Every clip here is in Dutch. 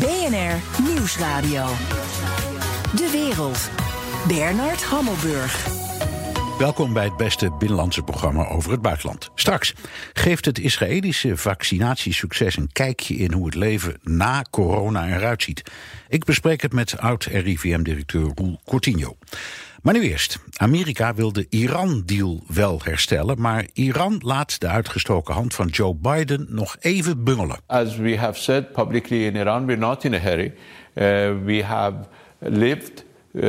BNR Nieuwsradio. De wereld. Bernard Hammelburg. Welkom bij het beste binnenlandse programma over het buitenland. Straks geeft het Israëlische vaccinatiesucces een kijkje in hoe het leven na corona eruit ziet. Ik bespreek het met oud-RIVM-directeur Roel Coutinho. Maar nu eerst. Amerika wil de Iran-deal wel herstellen, maar Iran laat de uitgestoken hand van Joe Biden nog even bungelen. As we have said publicly in Iran, we're not in a hurry. Uh, we have lived uh,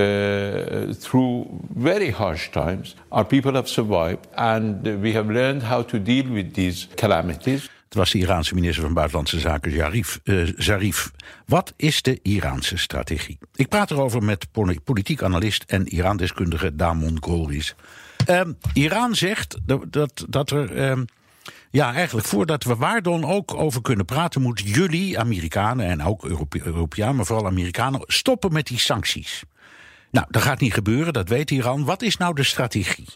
through very harsh times. Our people have survived, and we have learned how to deal with these calamities. Het was de Iraanse minister van Buitenlandse Zaken Zarif, uh, Zarif. Wat is de Iraanse strategie? Ik praat erover met politiek analist en Iran-deskundige Damon Golriz. Um, Iran zegt dat, dat, dat er. Um, ja, eigenlijk voordat we waar dan ook over kunnen praten, moeten jullie, Amerikanen en ook Europeanen, maar vooral Amerikanen, stoppen met die sancties. Nou, dat gaat niet gebeuren, dat weet Iran. Wat is nou de strategie?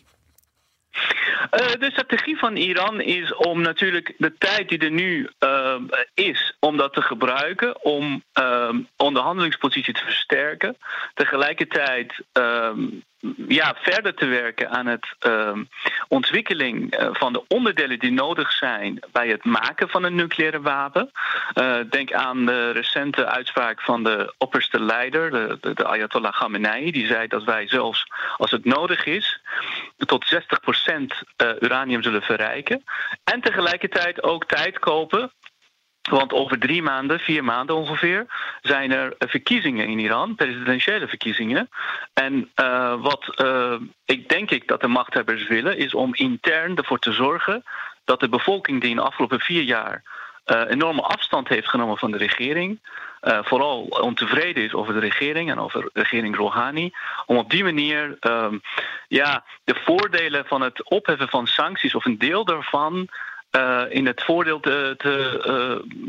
Uh, de strategie van Iran is om natuurlijk de tijd die er nu uh, is, om dat te gebruiken, om uh, onderhandelingspositie te versterken. Tegelijkertijd ja, verder te werken aan het uh, ontwikkeling uh, van de onderdelen die nodig zijn bij het maken van een nucleaire wapen. Denk aan de recente uitspraak van de opperste leider, de, de, de, Ayatollah Khamenei, die zei dat wij zelfs als het nodig is tot 60% uranium zullen verrijken. En tegelijkertijd ook tijd kopen want over drie maanden, vier maanden ongeveer, zijn er verkiezingen in Iran, presidentiële verkiezingen. En uh, wat ik denk ik dat de machthebbers willen, is om intern ervoor te zorgen dat de bevolking die in de afgelopen vier jaar enorme afstand heeft genomen van de regering, vooral ontevreden is over de regering en over regering Rouhani, om op die manier ja, de voordelen van het opheffen van sancties of een deel daarvan uh, in het voordeel te, te,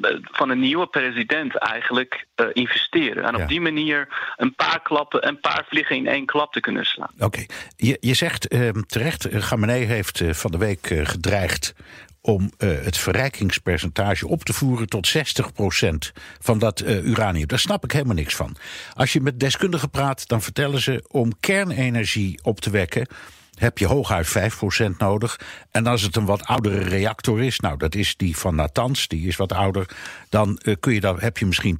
uh, van een nieuwe president eigenlijk uh, investeren. En op die manier een paar klappen, een paar vliegen in één klap te kunnen slaan. Oké, je, je zegt ehm, terecht, Gamenei heeft van de week gedreigd om het verrijkingspercentage op te voeren tot 60% van dat uranium. Daar snap ik helemaal niks van. Als je met deskundigen praat, dan vertellen ze om kernenergie op te wekken heb je hooguit 5% nodig. En als het een wat oudere reactor is, nou dat is die van Natanz, die is wat ouder, dan uh, kun je dan, heb je misschien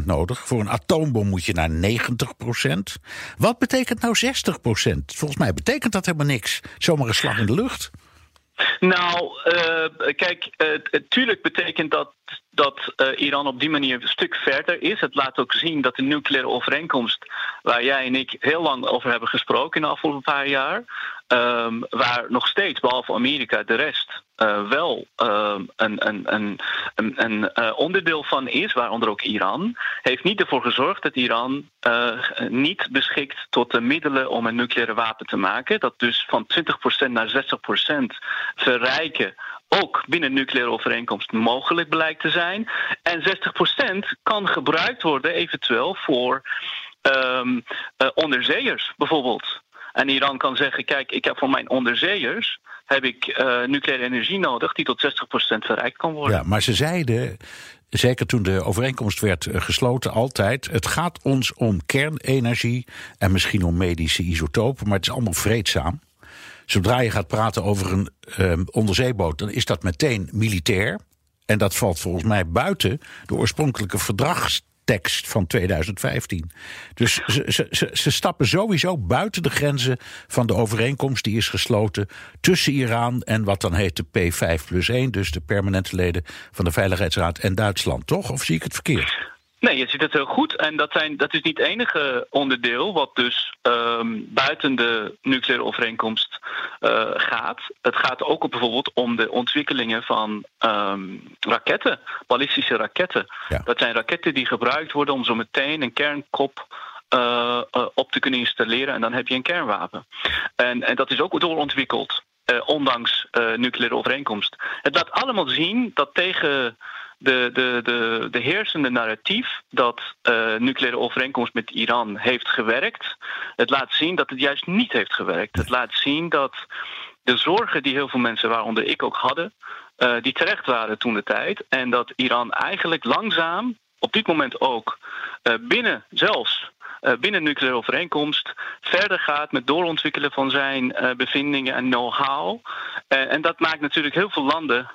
20% nodig. Voor een atoombom moet je naar 90%. Wat betekent nou 60%? Volgens mij betekent dat helemaal niks. Zomaar een slag in de lucht. Nou, uh, kijk, uh, tuurlijk betekent dat dat uh, Iran op die manier een stuk verder is. Het laat ook zien dat de nucleaire overeenkomst, waar jij en ik heel lang over hebben gesproken in de afgelopen paar jaar, um, waar nog steeds, behalve Amerika, de rest wel um, een, een, een, een, uh, onderdeel van is, waaronder ook Iran, heeft niet ervoor gezorgd dat Iran niet beschikt tot de middelen om een nucleaire wapen te maken. Dat dus van 20% naar 60% verrijken ook binnen nucleaire overeenkomst mogelijk blijkt te zijn. En 60% kan gebruikt worden eventueel voor um, onderzeeërs bijvoorbeeld. En Iran kan zeggen: kijk, ik heb voor mijn onderzeeërs heb ik uh, nucleaire energie nodig die tot 60% verrijkt kan worden. Ja, maar ze zeiden zeker toen de overeenkomst werd eh, gesloten, altijd: het gaat ons om kernenergie en misschien om medische isotopen, maar het is allemaal vreedzaam. Zodra je gaat praten over een um, onderzeeboot, dan is dat meteen militair. En dat valt volgens mij buiten de oorspronkelijke verdragstekst van 2015. Dus ze, ze, ze, stappen sowieso buiten de grenzen van de overeenkomst die is gesloten tussen Iran en wat dan heet de P5 plus 1, dus de permanente leden van de Veiligheidsraad en Duitsland, toch? Of zie ik het verkeerd? Nee, je ziet het heel goed. En dat, zijn, dat is niet het enige onderdeel wat dus um, buiten de nucleaire overeenkomst uh, gaat. Het gaat ook bijvoorbeeld om de ontwikkelingen van um, raketten, ballistische raketten. Ja. Dat zijn raketten die gebruikt worden om zo meteen een kernkop uh, uh, op te kunnen installeren. En dan heb je een kernwapen. En, en dat is ook doorontwikkeld, ondanks nucleaire overeenkomst. Het laat allemaal zien dat tegen de, de, de, de heersende narratief dat uh, nucleaire overeenkomst met Iran heeft gewerkt, het laat zien dat het juist niet heeft gewerkt. Het laat zien dat de zorgen die heel veel mensen, waaronder ik ook hadden, uh, die terecht waren toen de tijd. En dat Iran eigenlijk langzaam op dit moment ook binnen zelfs binnen nucleaire overeenkomst verder gaat met doorontwikkelen van zijn bevindingen en know-how. en dat maakt natuurlijk heel veel landen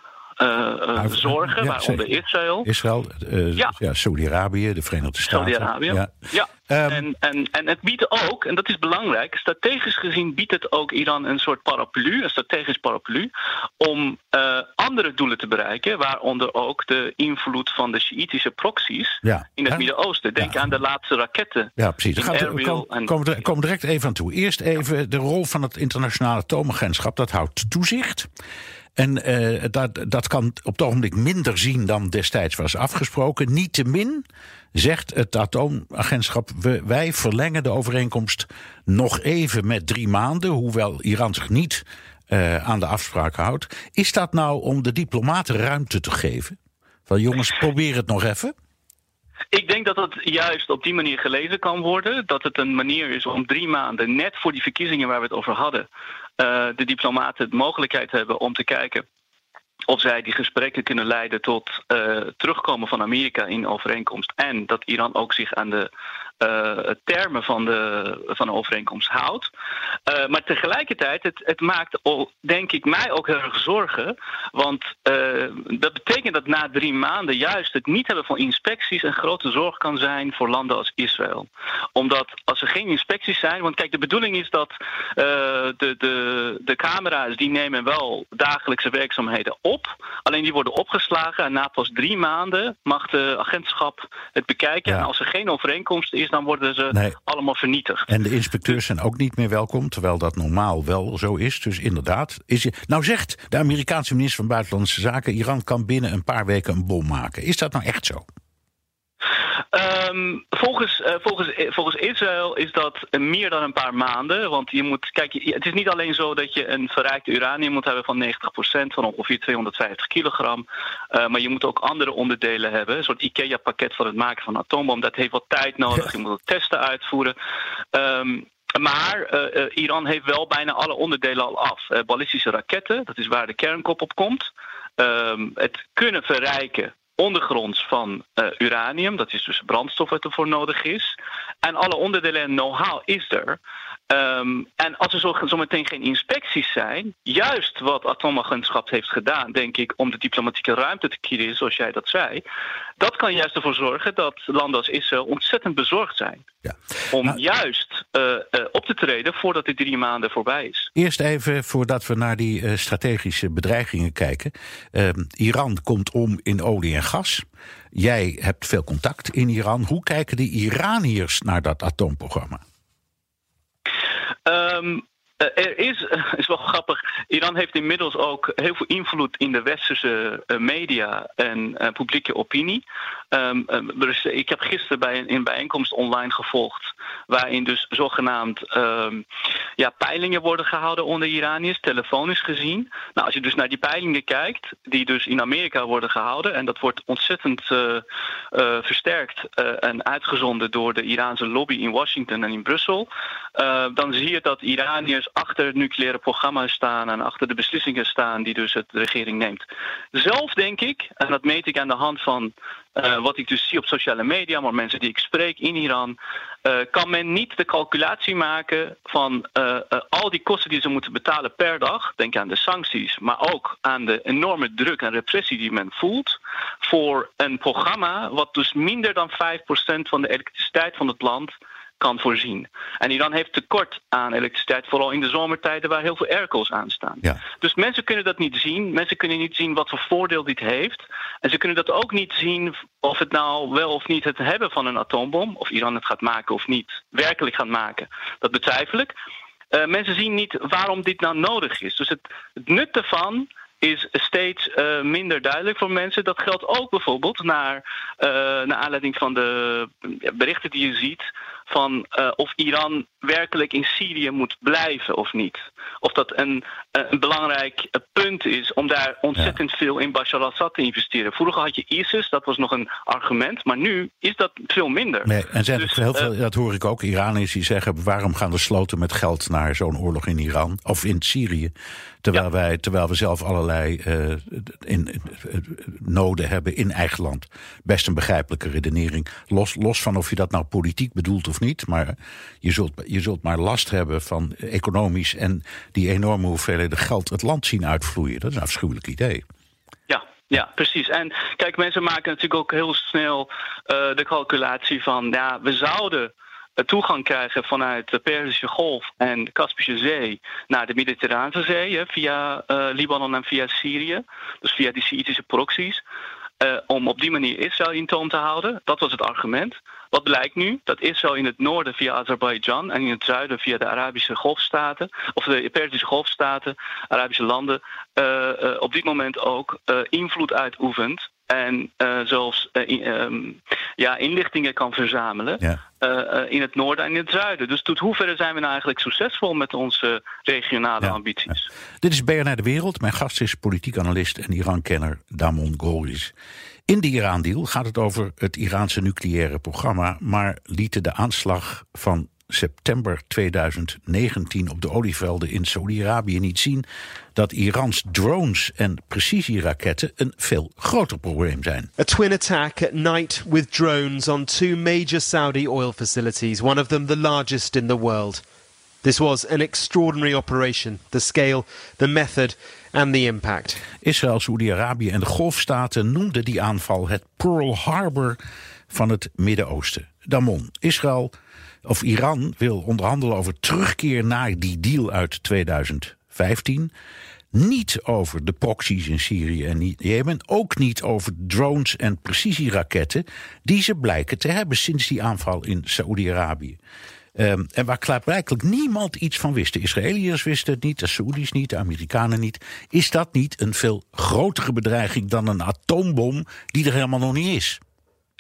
zorgen, ja, waaronder Israël. Israël, uh, ja. ja Saudi-Arabië, de Verenigde Staten. Saudi-Arabië, ja. ja. Um, en, en, en het biedt ook, en dat is belangrijk, strategisch gezien biedt het ook Iran een soort paraplu, een strategisch paraplu, om uh, andere doelen te bereiken, waaronder ook de invloed van de Shiïtische proxies ja. in het Midden-Oosten. Denk aan de laatste raketten. Ja, precies. Daar komen kom, kom, kom direct even aan toe. Eerst even de rol van het internationale atoomagentschap. Dat houdt toezicht. En uh, dat, dat kan op het ogenblik minder zien dan destijds was afgesproken. Niettemin zegt het atoomagentschap: wij verlengen de overeenkomst nog even met drie maanden, hoewel Iran zich niet uh, aan de afspraken houdt. Is dat nou om de diplomaten ruimte te geven? Van jongens, probeer het nog even. Ik denk dat het juist op die manier gelezen kan worden. Dat het een manier is om drie maanden, net voor die verkiezingen waar we het over hadden, de diplomaten de mogelijkheid hebben om te kijken of zij die gesprekken kunnen leiden tot uh, terugkomen van Amerika in overeenkomst. En dat Iran ook zich aan de uh, termen van de, van de overeenkomst houdt. Uh, maar tegelijkertijd, het, het maakt, denk ik, mij ook heel erg zorgen. Want uh, dat betekent dat na drie maanden juist het niet hebben van inspecties een grote zorg kan zijn voor landen als Israël. Omdat als er geen inspecties zijn, want kijk, de bedoeling is dat de, de, de camera's die nemen wel dagelijkse werkzaamheden op. Alleen die worden opgeslagen en na pas drie maanden mag de agentschap het bekijken. En als er geen overeenkomst is, dan worden ze allemaal vernietigd. En de inspecteurs zijn ook niet meer welkom, terwijl dat normaal wel zo is. Dus inderdaad, is je, nou zegt de Amerikaanse minister van Buitenlandse Zaken: Iran kan binnen een paar weken een bom maken. Is dat nou echt zo? Um, volgens, uh, volgens, eh, volgens Israël is dat meer dan een paar maanden. Want je moet, kijk, het is niet alleen zo dat je een verrijkte uranium moet hebben van 90% van ongeveer 250 kilogram. Uh, maar je moet ook andere onderdelen hebben. Een soort IKEA-pakket voor het maken van een atoombom. Dat heeft wat tijd nodig. Je moet ook testen uitvoeren. Um, maar uh, uh, Iran heeft wel bijna alle onderdelen al af. Uh, ballistische raketten, dat is waar de kernkop op komt. Um, het kunnen verrijken ondergronds van uh, uranium. Dat is dus brandstof wat ervoor nodig is. En alle onderdelen en know-how is er. Um, en als er zo, zo meteen geen inspecties zijn, juist wat atoomagentschap heeft gedaan, denk ik, om de diplomatieke ruimte te kiezen, zoals jij dat zei, dat kan juist ervoor zorgen dat landen als Israël ontzettend bezorgd zijn. Ja. Om nou, juist uh, uh, op te treden voordat de drie maanden voorbij is. Eerst even voordat we naar die uh, strategische bedreigingen kijken. Ehm, Iran komt om in olie en gas. Jij hebt veel contact in Iran. Hoe kijken de Iraniërs naar dat atoomprogramma? Um, Uh, er is, is wel grappig, Iran heeft inmiddels ook heel veel invloed in de westerse uh, media en publieke opinie. Dus ik heb gisteren bij een, een bijeenkomst online gevolgd, waarin dus zogenaamd um, ja, peilingen worden gehouden onder Iraniërs, telefonisch gezien. Nou, als je dus naar die peilingen kijkt, die dus in Amerika worden gehouden, en dat wordt ontzettend versterkt en uitgezonden door de Iraanse lobby in Washington en in Brussel, dan zie je dat Iraniërs achter het nucleaire programma staan en achter de beslissingen staan die dus de regering neemt. Zelf denk ik, en dat meet ik aan de hand van uh, wat ik dus zie op sociale media, maar mensen die ik spreek in Iran, uh, kan men niet de calculatie maken van uh, al die kosten die ze moeten betalen per dag. Denk aan de sancties, maar ook aan de enorme druk en repressie die men voelt. Voor een programma wat dus minder dan 5% van de elektriciteit van het land kan voorzien. En Iran heeft tekort aan elektriciteit, vooral in de zomertijden waar heel veel airco's aan staan. Ja. Dus mensen kunnen dat niet zien. Mensen kunnen niet zien wat voor voordeel dit heeft. En ze kunnen dat ook niet zien of het nou wel of niet het hebben van een atoombom, of Iran het gaat maken of niet, werkelijk gaat maken. Dat betwijfel ik. Uh, mensen zien niet waarom dit nou nodig is. Dus het, het nut ervan is steeds uh, minder duidelijk voor mensen. Dat geldt ook bijvoorbeeld naar, uh, naar aanleiding van de berichten die je ziet van uh, of Iran werkelijk in Syrië moet blijven of niet. Of dat een, een belangrijk punt is om daar ontzettend ja. veel in Bashar al-Assad te investeren. Vroeger had je ISIS, dat was nog een argument, maar nu is dat veel minder. Nee, en dus, heel veel, dat hoor ik ook, Iraniërs die zeggen... waarom gaan we sloten met geld naar zo'n oorlog in Iran of in Syrië... Terwijl, wij, terwijl we zelf allerlei uh, in, in, noden hebben in eigen land. Best een begrijpelijke redenering. Los, los van of je dat nou politiek bedoelt of niet. Maar je zult, je zult maar last hebben van economisch en die enorme hoeveelheden geld het land zien uitvloeien. Dat is een afschuwelijk idee. Ja, ja, precies. En kijk, mensen maken natuurlijk ook heel snel uh, de calculatie van, ja, we zouden toegang krijgen vanuit de Perzische Golf en de Kaspische Zee naar de Mediterrane Zee, hè, via Libanon en via Syrië, dus via die Syrische proxies. Om op die manier Israël in toom te houden. Dat was het argument. Wat blijkt nu? Dat Israël in het noorden via Azerbeidzjan en in het zuiden via de Arabische golfstaten, of de Perzische golfstaten, Arabische landen, uh, uh, op dit moment ook invloed uitoefent en uh, zelfs uh, in, um, ja, inlichtingen kan verzamelen ja. uh, in het noorden en in het zuiden. Dus tot hoeverre zijn we nou eigenlijk succesvol met onze regionale ja. ambities? Ja. Dit is BNR De Wereld. Mijn gast is politiek analist en Iran-kenner Damon Goris. In de Iran-deal gaat het over het Iraanse nucleaire programma, maar lieten de aanslag van september 2019 op de olievelden in Saudi-Arabië niet zien dat Irans drones en precisieraketten een veel groter probleem zijn. A twin attack at night with drones on two major Saudi oil facilities, one of them the largest in the world. This was an extraordinary operation. The scale, the method and the impact. Israël, Saudi-Arabië en de Golfstaten noemden die aanval het Pearl Harbor van het Midden-Oosten. Damon, Israël of Iran wil onderhandelen over terugkeer naar die deal uit 2015. Niet over de proxies in Syrië en Jemen. Ook niet over drones en precisieraketten. die ze blijken te hebben sinds die aanval in Saoedi-Arabië. Um, en waar klaarblijkelijk niemand iets van wist. De Israëliërs wisten het niet, de Saoedi's niet, de Amerikanen niet. Is dat niet een veel grotere bedreiging dan een atoombom die er helemaal nog niet is?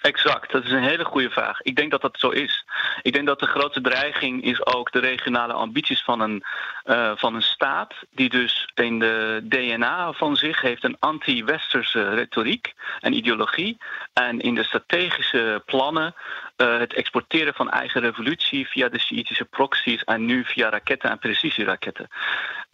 Exact, dat is een hele goede vraag. Ik denk dat dat zo is. Ik denk dat de grootste dreiging is ook de regionale ambities van een, uh, van een staat, die dus in de DNA van zich heeft een anti-westerse retoriek en ideologie. En in de strategische plannen uh, het exporteren van eigen revolutie via de Shiïtische proxies en nu via raketten en precisieraketten.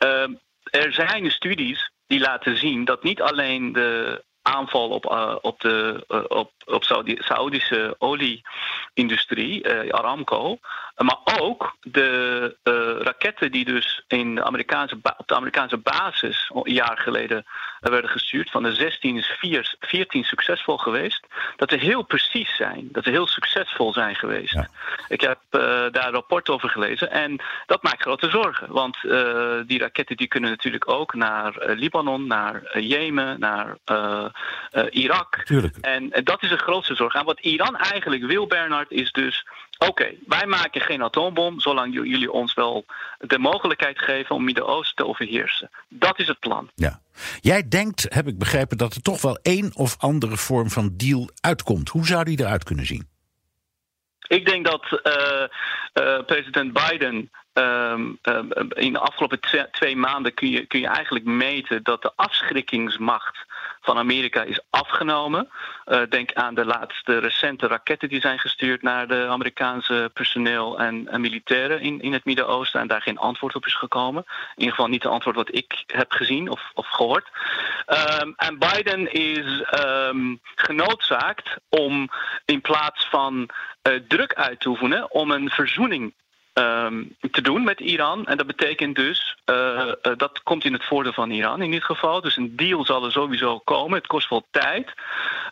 Uh, er zijn studies die laten zien dat niet alleen de aanval op, uh, op de uh, op, op Saudi Saoedische olieindustrie, uh, Aramco. Maar ook de raketten die dus in de Amerikaanse op de Amerikaanse basis een jaar geleden werden gestuurd. Van de 16 is 4, 14 succesvol geweest. Dat ze heel precies zijn. Dat ze heel succesvol zijn geweest. Ja. Ik heb daar een rapport over gelezen. En dat maakt grote zorgen. Want die raketten die kunnen natuurlijk ook naar Libanon, naar Jemen, naar Irak. Tuurlijk. En dat is de grootste zorg. En wat Iran eigenlijk wil, Bernard, is dus... oké, okay, wij maken geen atoombom... zolang jullie ons wel de mogelijkheid geven om Midden-Oosten te overheersen. Dat is het plan. Ja. Jij denkt, heb ik begrepen, dat er toch wel één of andere vorm van deal uitkomt. Hoe zou die eruit kunnen zien? Ik denk dat uh, uh, president Biden Um, um, in de afgelopen twee maanden kun je, kun je eigenlijk meten dat de afschrikkingsmacht van Amerika is afgenomen. Uh, denk aan de laatste recente raketten die zijn gestuurd naar de Amerikaanse personeel en, en militairen in, in het Midden-Oosten en daar geen antwoord op is gekomen. In ieder geval niet het antwoord wat ik heb gezien of, of gehoord. Um, en Biden is genoodzaakt om in plaats van uh, druk uit te oefenen om een verzoening Um, te doen met Iran. En dat betekent dus, uh, uh, dat komt in het voordeel van Iran in dit geval. Dus een deal zal er sowieso komen. Het kost wel tijd.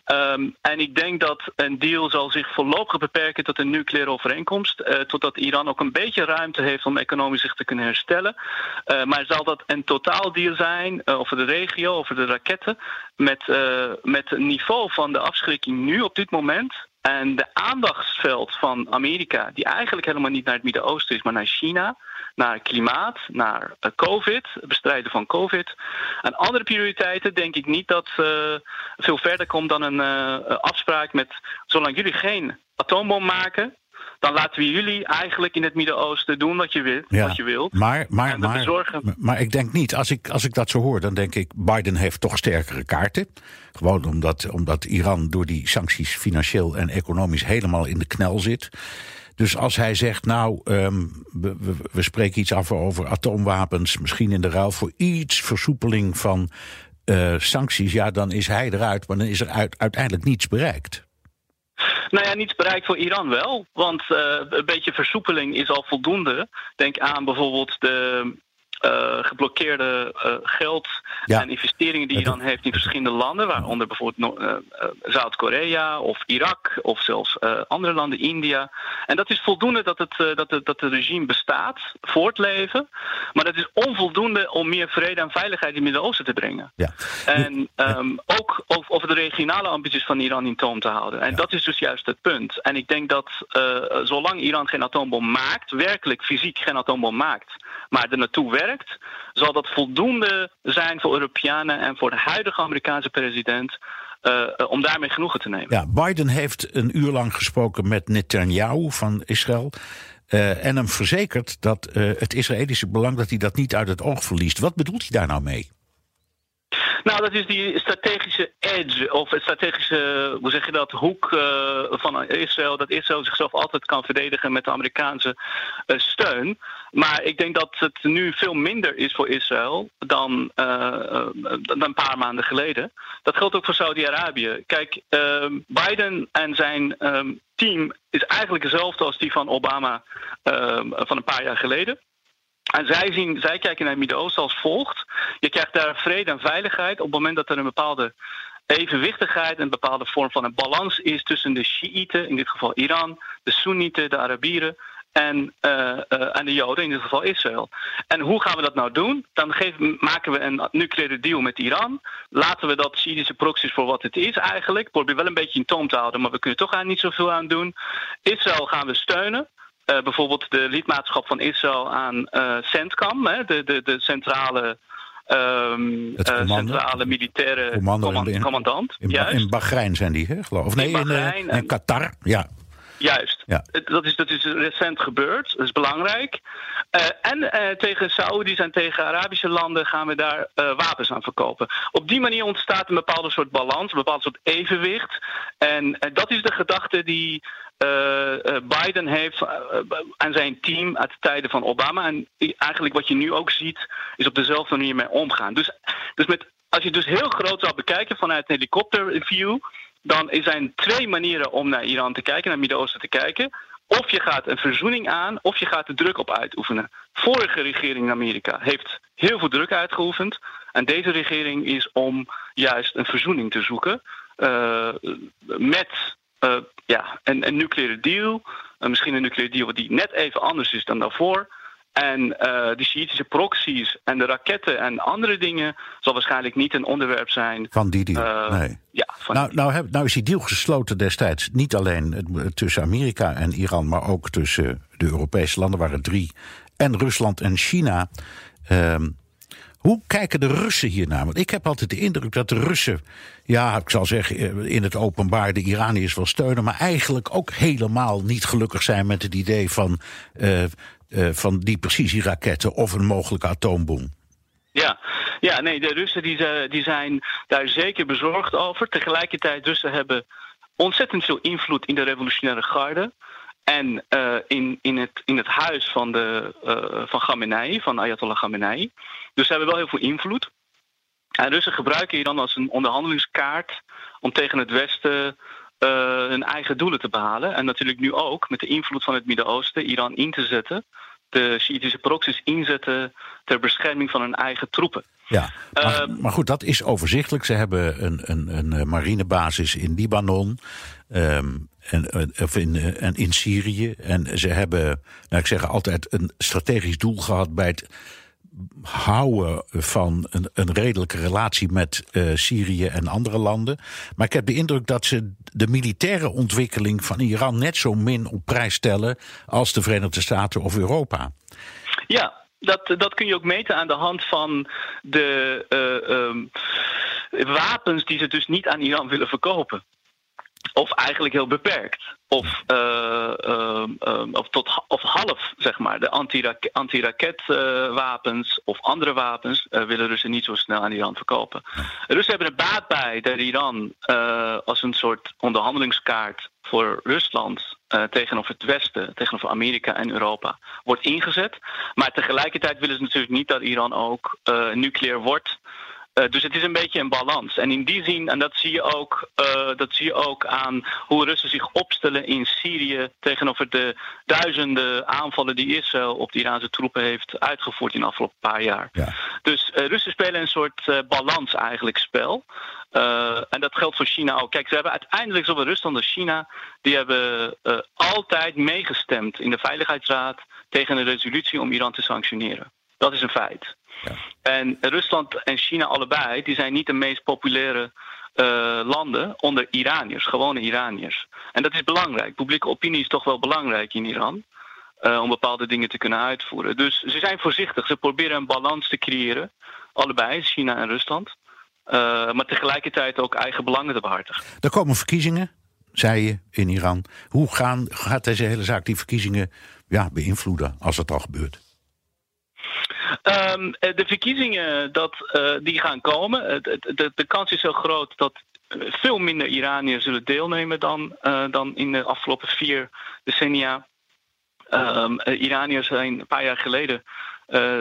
Um, en ik denk dat een deal zal zich voorlopig beperken tot een nucleaire overeenkomst. Uh, totdat Iran ook een beetje ruimte heeft om economisch zich te kunnen herstellen. maar zal dat een totaaldeal zijn over de regio, over de raketten. Met, met het niveau van de afschrikking nu op dit moment en de aandachtsveld van Amerika, die eigenlijk helemaal niet naar het Midden-Oosten is, maar naar China, naar klimaat, naar uh, COVID, bestrijden van COVID. En andere prioriteiten denk ik niet dat uh, veel verder komt dan een uh, afspraak met, zolang jullie geen atoombom maken, dan laten we jullie eigenlijk in het Midden-Oosten doen wat je, wilt, Ja, wat je wilt. Maar, maar, maar, bezorgen- maar ik denk niet, als ik, als ik dat zo hoor, dan denk ik, Biden heeft toch sterkere kaarten. Gewoon omdat, omdat Iran door die sancties financieel en economisch helemaal in de knel zit. Dus als hij zegt, nou, ehm, we, we, we spreken iets af over atoomwapens, misschien in de ruil voor iets versoepeling van eh, sancties, ja, dan is hij eruit, maar dan is er uit, uiteindelijk niets bereikt. Nou ja, niets bereikt voor Iran wel. Want eh, een beetje versoepeling is al voldoende. Denk aan bijvoorbeeld de eh, geblokkeerde eh, geld Ja. en investeringen die Het- Iran heeft in verschillende landen, waaronder bijvoorbeeld eh, Zuid-Korea of Irak of zelfs andere landen, India. En dat is voldoende dat het, dat het, dat het regime bestaat, voortleven. Maar dat is onvoldoende om meer vrede en veiligheid in het Midden-Oosten te brengen. Ja. En ehm, ook over, over de regionale ambities van Iran in toom te houden. En dat is dus juist het punt. En ik denk dat zolang Iran geen atoombom maakt, werkelijk fysiek geen atoombom maakt, maar er naartoe werkt, zal dat voldoende zijn voor Europeanen en voor de huidige Amerikaanse president. eh, om daarmee genoegen te nemen. Ja, Biden heeft een uur lang gesproken met Netanyahu van Israël. eh, en hem verzekerd dat eh, het Israëlische belang dat hij dat niet uit het oog verliest. Wat bedoelt hij daar nou mee? Nou, dat is die strategische edge, of het strategische, hoe zeg je dat, hoek van Israël. Dat Israël zichzelf altijd kan verdedigen met de Amerikaanse steun. Maar ik denk dat het nu veel minder is voor Israël dan, eh, eh, een paar maanden geleden. Dat geldt ook voor Saudi-Arabië. Kijk, ehm, Biden en zijn ehm, team is eigenlijk hetzelfde als die van Obama ehm, van een paar jaar geleden. En zij, zien, zij kijken naar het Midden-Oosten als volgt. Je krijgt daar vrede en veiligheid op het moment dat er een bepaalde evenwichtigheid, een bepaalde vorm van een balans is tussen de Shiiten, in dit geval Iran, de Soenieten, de Arabieren en, eh, eh, en de Joden, in dit geval Israël. En hoe gaan we dat nou doen? Dan geven, maken we een nucleaire deal met Iran. Laten we dat Syrische proxies voor wat het is eigenlijk. Probeer wel een beetje in toom te houden, maar we kunnen toch aan niet zoveel aan doen. Israël gaan we steunen. Uh, bijvoorbeeld de lidmaatschap van Israël aan uh, CENTCAM, hè, de, de, de centrale, um, uh, centrale militaire commando command, in, commandant. In, in Bahrein zijn die, hè, geloof ik. Nee, in, Bahrein in, in Qatar, ja. Juist. Ja. Dat, is, dat is recent gebeurd. Dat is belangrijk. Uh, en uh, tegen Saoedi's en tegen Arabische landen gaan we daar uh, wapens aan verkopen. Op die manier ontstaat een bepaalde soort balans, een bepaald soort evenwicht. En dat is de gedachte die Biden heeft en zijn team uit de tijden van Obama. En eigenlijk wat je nu ook ziet, is op dezelfde manier mee omgaan. Dus, dus met, als je het dus heel groot zou bekijken vanuit een helikopterview dan zijn twee manieren om naar Iran te kijken, naar het Midden-Oosten te kijken. Of je gaat een verzoening aan, of je gaat er druk op uitoefenen. Vorige regering in Amerika heeft heel veel druk uitgeoefend. En deze regering is om juist een verzoening te zoeken. Uh, met uh, ja, een, nucleaire deal. Uh, misschien een nucleaire deal die net even anders is dan daarvoor. En uh, de Shiïtische proxies en de raketten en andere dingen zal waarschijnlijk niet een onderwerp zijn. Van die deal. Uh, nee. Ja, van nou, nou, heb, nou is die deal gesloten destijds niet alleen tussen Amerika en Iran, maar ook tussen de Europese landen, waren drie, en Rusland en China. Um, hoe kijken de Russen hiernaar? Want ik heb altijd de indruk dat de Russen, ja, ik zal zeggen, in het openbaar de Iraniërs wel steunen, maar eigenlijk ook helemaal niet gelukkig zijn met het idee van, uh, uh, van die precisieraketten of een mogelijke atoombom. Ja, ja nee, de Russen die, die zijn daar zeker bezorgd over. Tegelijkertijd, Russen hebben ontzettend veel invloed in de revolutionaire garde. En uh, in, in, het, in het huis van, de, van Khamenei, van Ayatollah Khamenei. Dus ze hebben wel heel veel invloed. En Russen gebruiken Iran als een onderhandelingskaart om tegen het Westen hun eigen doelen te behalen. En natuurlijk nu ook met de invloed van het Midden-Oosten Iran in te zetten. De Shiïtische proxies inzetten ter bescherming van hun eigen troepen. Ja, maar, uh, maar goed, dat is overzichtelijk. Ze hebben een, een, een marinebasis in Libanon. Um, en, of in, en in Syrië. En ze hebben, nou ik zeg altijd, een strategisch doel gehad bij het houden van een, een redelijke relatie met uh, Syrië en andere landen. Maar ik heb de indruk dat ze de militaire ontwikkeling van Iran net zo min op prijs stellen als de Verenigde Staten of Europa. Ja, dat, dat kun je ook meten aan de hand van de uh, um, wapens die ze dus niet aan Iran willen verkopen of eigenlijk heel beperkt. Of, uh, uh, uh, of, tot, of half, zeg maar. De antiraketwapens of andere wapens willen Russen niet zo snel aan Iran verkopen. Russen hebben er baat bij dat Iran als een soort onderhandelingskaart voor Rusland tegenover het Westen, tegenover Amerika en Europa, wordt ingezet. Maar tegelijkertijd willen ze natuurlijk niet dat Iran ook nucleair wordt. Uh, dus het is een beetje een balans. En in die zin, en dat zie je ook, uh, dat zie je ook aan hoe Russen zich opstellen in Syrië tegenover de duizenden aanvallen die Israël op de Iraanse troepen heeft uitgevoerd in de afgelopen paar jaar. Ja. Dus uh, Russen spelen een soort balans eigenlijk spel. en dat geldt voor China ook. Kijk, ze hebben uiteindelijk zowel Rusland als China, die hebben altijd meegestemd in de Veiligheidsraad tegen een resolutie om Iran te sanctioneren. Dat is een feit. Ja. En Rusland en China allebei, die zijn niet de meest populaire uh, landen onder Iraniërs, gewone Iraniërs. En dat is belangrijk. Publieke opinie is toch wel belangrijk in Iran. Uh, om bepaalde dingen te kunnen uitvoeren. Dus ze zijn voorzichtig. Ze proberen een balans te creëren. Allebei, China en Rusland. Uh, maar tegelijkertijd ook eigen belangen te behartigen. Er komen verkiezingen, zei je, in Iran. Hoe gaan, gaat deze hele zaak die verkiezingen ja, beïnvloeden als het al gebeurt? Um, de verkiezingen dat, uh, die gaan komen. De, de, kans is heel groot dat veel minder Iraniërs zullen deelnemen dan, dan in de afgelopen vier decennia. Um, Iraniërs zijn een paar jaar geleden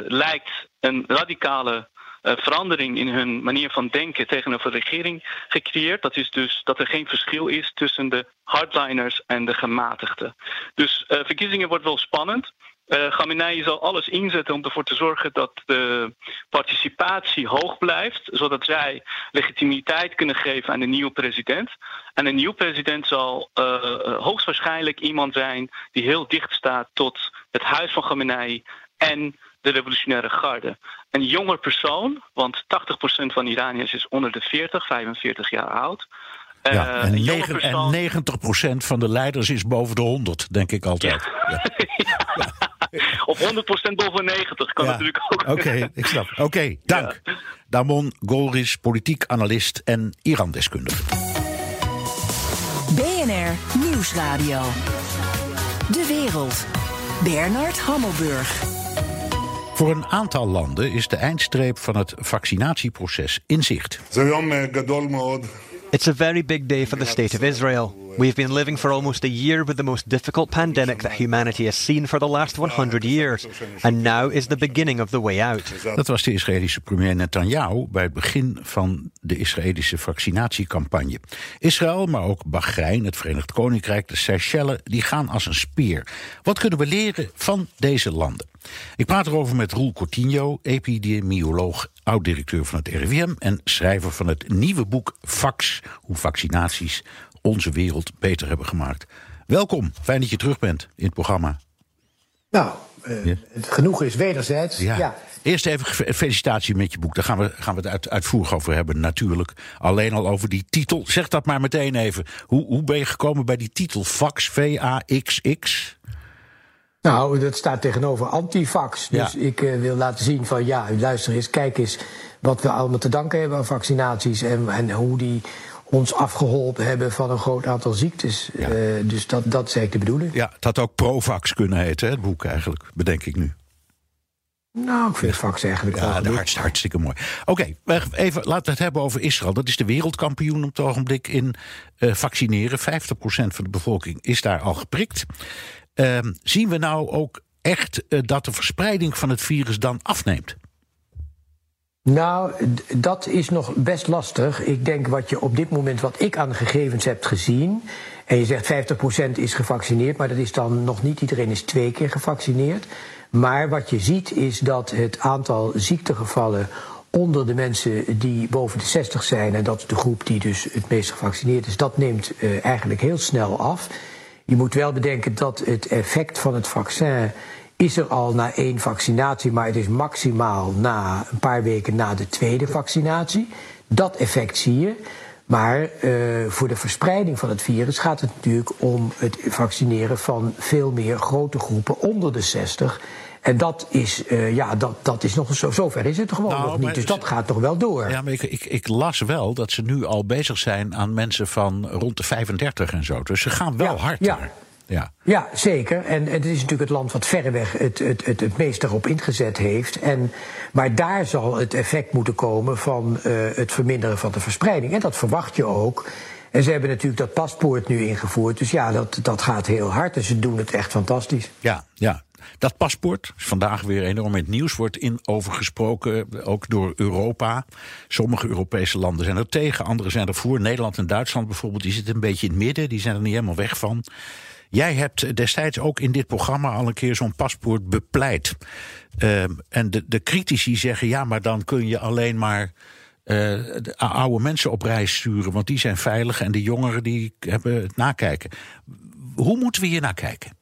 lijkt een radicale verandering in hun manier van denken tegenover de regering gecreëerd. Dat is dus dat er geen verschil is tussen de hardliners en de gematigden. Dus verkiezingen wordt wel spannend. Uh, Khamenei zal alles inzetten om ervoor te zorgen dat de participatie hoog blijft, zodat zij legitimiteit kunnen geven aan de nieuwe president. En een nieuwe president zal uh, hoogstwaarschijnlijk iemand zijn die heel dicht staat tot het huis van Khamenei en de revolutionaire garde. Een jonger persoon, want 80% van Iraniërs is onder de 40, 45 jaar oud. Ja, en, 9, persoon... en 90% van de leiders is boven de 100, denk ik altijd. Ja. ja. Of 100% boven 90 kan natuurlijk ook. Oké, okay, ik snap. Oké, okay, dank. Ja. Damon Golris, politiek analist en Iran-deskundige. BNR Nieuwsradio. De wereld. Bernard Hammelburg. Voor een aantal landen is de eindstreep van het vaccinatieproces in zicht. It's a very big day for the State of Israel. We've been living for almost a year with the most difficult pandemic that humanity has seen for the last 100 years. And now is the beginning of the way out. Dat was de Israëlische premier Netanyahu bij het begin van de Israëlische vaccinatiecampagne. Israël, maar ook Bahrein, het Verenigd Koninkrijk, de Seychelles, die gaan als een speer. Wat kunnen we leren van deze landen? Ik praat erover met Roel Cortinho, epidemioloog, oud-directeur van het RIVM en schrijver van het nieuwe boek Vax, hoe vaccinaties onze wereld beter hebben gemaakt. Welkom, fijn dat je terug bent in het programma. Nou, uh, ja. het genoegen is wederzijds. Ja. ja. Eerst even felicitatie met je boek. Daar gaan we, gaan we het uit, uitvoerig over hebben, natuurlijk. Alleen al over die titel. Zeg dat maar meteen even. Hoe, hoe ben je gekomen bij die titel? Vax, V-A-X-X? Nou, dat staat tegenover antivax. Dus ja. ik uh, wil laten zien van ja, luister eens, kijk eens wat we allemaal te danken hebben aan vaccinaties en, en hoe die ons afgeholpen hebben van een groot aantal ziektes. Ja. Uh, dus dat, dat is eigenlijk de bedoeling. Ja, het had ook Provax kunnen heten, het boek eigenlijk, bedenk ik nu. Nou, ik vind Vax eigenlijk ja, wel hartstikke, hartstikke mooi. Oké, okay, even laten we het hebben over Israël. Dat is de wereldkampioen op het ogenblik in uh, vaccineren. 50% van de bevolking is daar al geprikt. Uh, zien we nou ook echt uh, dat de verspreiding van het virus dan afneemt? Nou, dat is nog best lastig. Ik denk wat je op dit moment, wat ik aan gegevens heb gezien. En je zegt 50% is gevaccineerd, maar dat is dan nog niet iedereen is twee keer gevaccineerd. Maar wat je ziet is dat het aantal ziektegevallen onder de mensen die boven de 60 zijn, en dat is de groep die dus het meest gevaccineerd is, dat neemt uh, eigenlijk heel snel af. Je moet wel bedenken dat het effect van het vaccin is er al na één vaccinatie, maar het is maximaal na een paar weken na de tweede vaccinatie. Dat effect zie je. Maar uh, voor de verspreiding van het virus gaat het natuurlijk om het vaccineren van veel meer grote groepen onder de 60 En dat is, uh, ja, dat, dat is nog zo, zover is het gewoon nou, nog niet. Dus dat gaat toch wel door. Ja, maar ik, ik, ik, las wel dat ze nu al bezig zijn aan mensen van rond de 35 en zo. Dus ze gaan wel hard. Ja. Ja. ja, zeker. En, het is natuurlijk het land wat verreweg het, het, het, het meest erop ingezet heeft. En, maar daar zal het effect moeten komen van uh, het verminderen van de verspreiding. En dat verwacht je ook. En ze hebben natuurlijk dat paspoort nu ingevoerd. Dus ja, dat, dat gaat heel hard. En ze doen het echt fantastisch. Ja, ja. Dat paspoort is vandaag weer enorm in het nieuws. Wordt in overgesproken, ook door Europa. Sommige Europese landen zijn er tegen, andere zijn er voor. Nederland en Duitsland bijvoorbeeld, die zitten een beetje in het midden. Die zijn er niet helemaal weg van. Jij hebt destijds ook in dit programma al een keer zo'n paspoort bepleit. Uh, en de, de critici zeggen, ja, maar dan kun je alleen maar uh, oude mensen op reis sturen, want die zijn veilig en de jongeren die hebben het nakijken. Hoe moeten we hier naar kijken?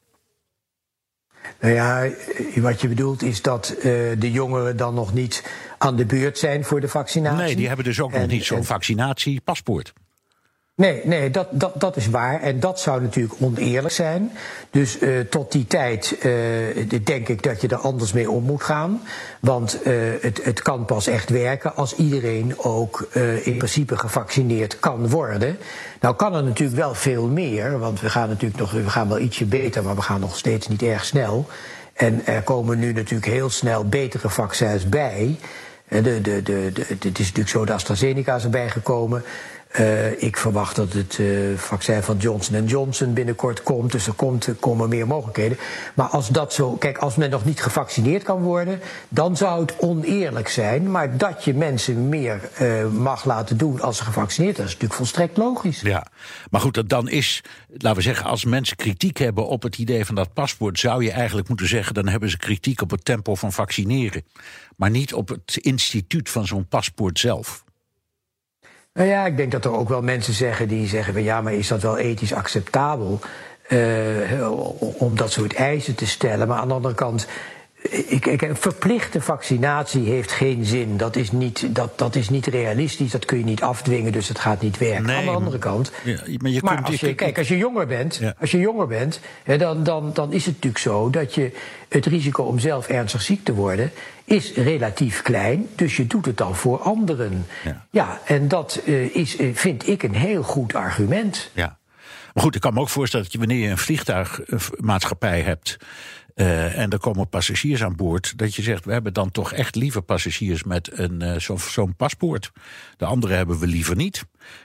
Nou ja, wat je bedoelt is dat uh, de jongeren dan nog niet aan de beurt zijn voor de vaccinatie. Nee, die hebben dus ook nog niet zo'n vaccinatiepaspoort. Nee, nee dat, dat, dat is waar. En dat zou natuurlijk oneerlijk zijn. Dus uh, tot die tijd uh, denk ik dat je er anders mee om moet gaan. Want uh, het, het kan pas echt werken als iedereen ook in principe gevaccineerd kan worden. Nou kan er natuurlijk wel veel meer, want we gaan natuurlijk nog, we gaan wel ietsje beter, maar we gaan nog steeds niet erg snel. En er komen nu natuurlijk heel snel betere vaccins bij. De, de, de, het is natuurlijk zo, de AstraZeneca is erbij gekomen. Uh, ik verwacht dat het uh, vaccin van Johnson Johnson binnenkort komt. Dus er, komt, komen meer mogelijkheden. Maar als dat zo. Kijk, als men nog niet gevaccineerd kan worden. dan zou het oneerlijk zijn. Maar dat je mensen meer uh, mag laten doen als ze gevaccineerd zijn. is natuurlijk volstrekt logisch. Ja, maar goed, dan is. laten we zeggen, als mensen kritiek hebben op het idee van dat paspoort. zou je eigenlijk moeten zeggen. dan hebben ze kritiek op het tempo van vaccineren. Maar niet op het instituut van zo'n paspoort zelf. Nou ja, ik denk dat er ook wel mensen zeggen die zeggen: van ja, maar is dat wel ethisch acceptabel? Uh, om dat soort eisen te stellen. Maar aan de andere kant ik, ik, verplichte vaccinatie heeft geen zin. Dat is, niet, dat, dat is niet realistisch. Dat kun je niet afdwingen, dus het gaat niet werken. Aan de andere kant. Ja, maar, je maar als je, kijk, als je jonger bent, als je jonger bent dan, dan, dan is het natuurlijk zo dat je het risico om zelf ernstig ziek te worden is relatief klein. Dus je doet het dan voor anderen. Ja, ja en dat uh, is, uh, vind ik een heel goed argument. Ja. Maar goed, ik kan me ook voorstellen dat je wanneer je een vliegtuigmaatschappij hebt. Uh, en er komen passagiers aan boord. Dat je zegt, we hebben dan toch echt liever passagiers met een, uh, zo'n zo paspoort. De andere hebben we liever niet.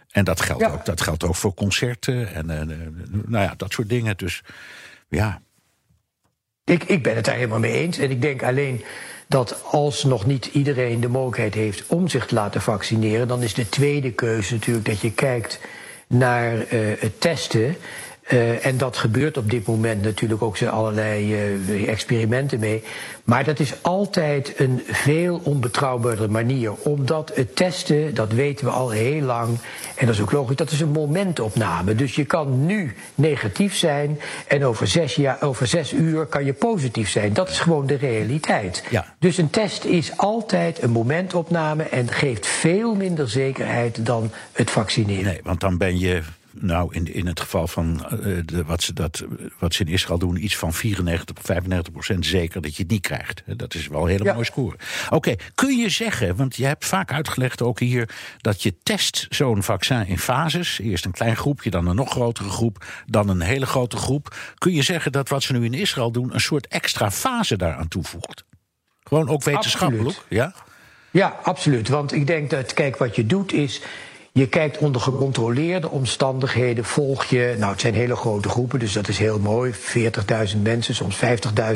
En dat geldt, ook, dat geldt ook voor concerten en uh, nou ja, dat soort dingen. Dus ja. Ik, ik ben het daar helemaal mee eens. En ik denk alleen dat als nog niet iedereen de mogelijkheid heeft om zich te laten vaccineren, dan is de tweede keuze natuurlijk dat je kijkt naar het testen. Uh, en dat gebeurt op dit moment natuurlijk ook zijn allerlei uh, experimenten mee. Maar dat is altijd een veel onbetrouwbaarder manier. Omdat het testen, dat weten we al heel lang. En dat is ook logisch, dat is een momentopname. Dus je kan nu negatief zijn. En over zes, jaar, over zes uur kan je positief zijn. Dat is gewoon de realiteit. Ja. Dus een test is altijd een momentopname. En geeft veel minder zekerheid dan het vaccineren. Nee, want dan ben je nou, in, in het geval van uh, de, wat, ze dat, wat ze in Israël doen, iets van 94 of 95 procent zeker dat je het niet krijgt. Dat is wel een hele mooie score. Oké, kun je zeggen, want je hebt vaak uitgelegd ook hier, dat je test zo'n vaccin in fases. Eerst een klein groepje, dan een nog grotere groep, dan een hele grote groep. Kun je zeggen dat wat ze nu in Israël doen, een soort extra fase daaraan toevoegt? Gewoon ook wetenschappelijk, absoluut. ja? Ja, absoluut. Want ik denk dat, kijk, wat je doet is je kijkt onder gecontroleerde omstandigheden, volg je, nou het zijn hele grote groepen, dus dat is heel mooi, 40.000 mensen, soms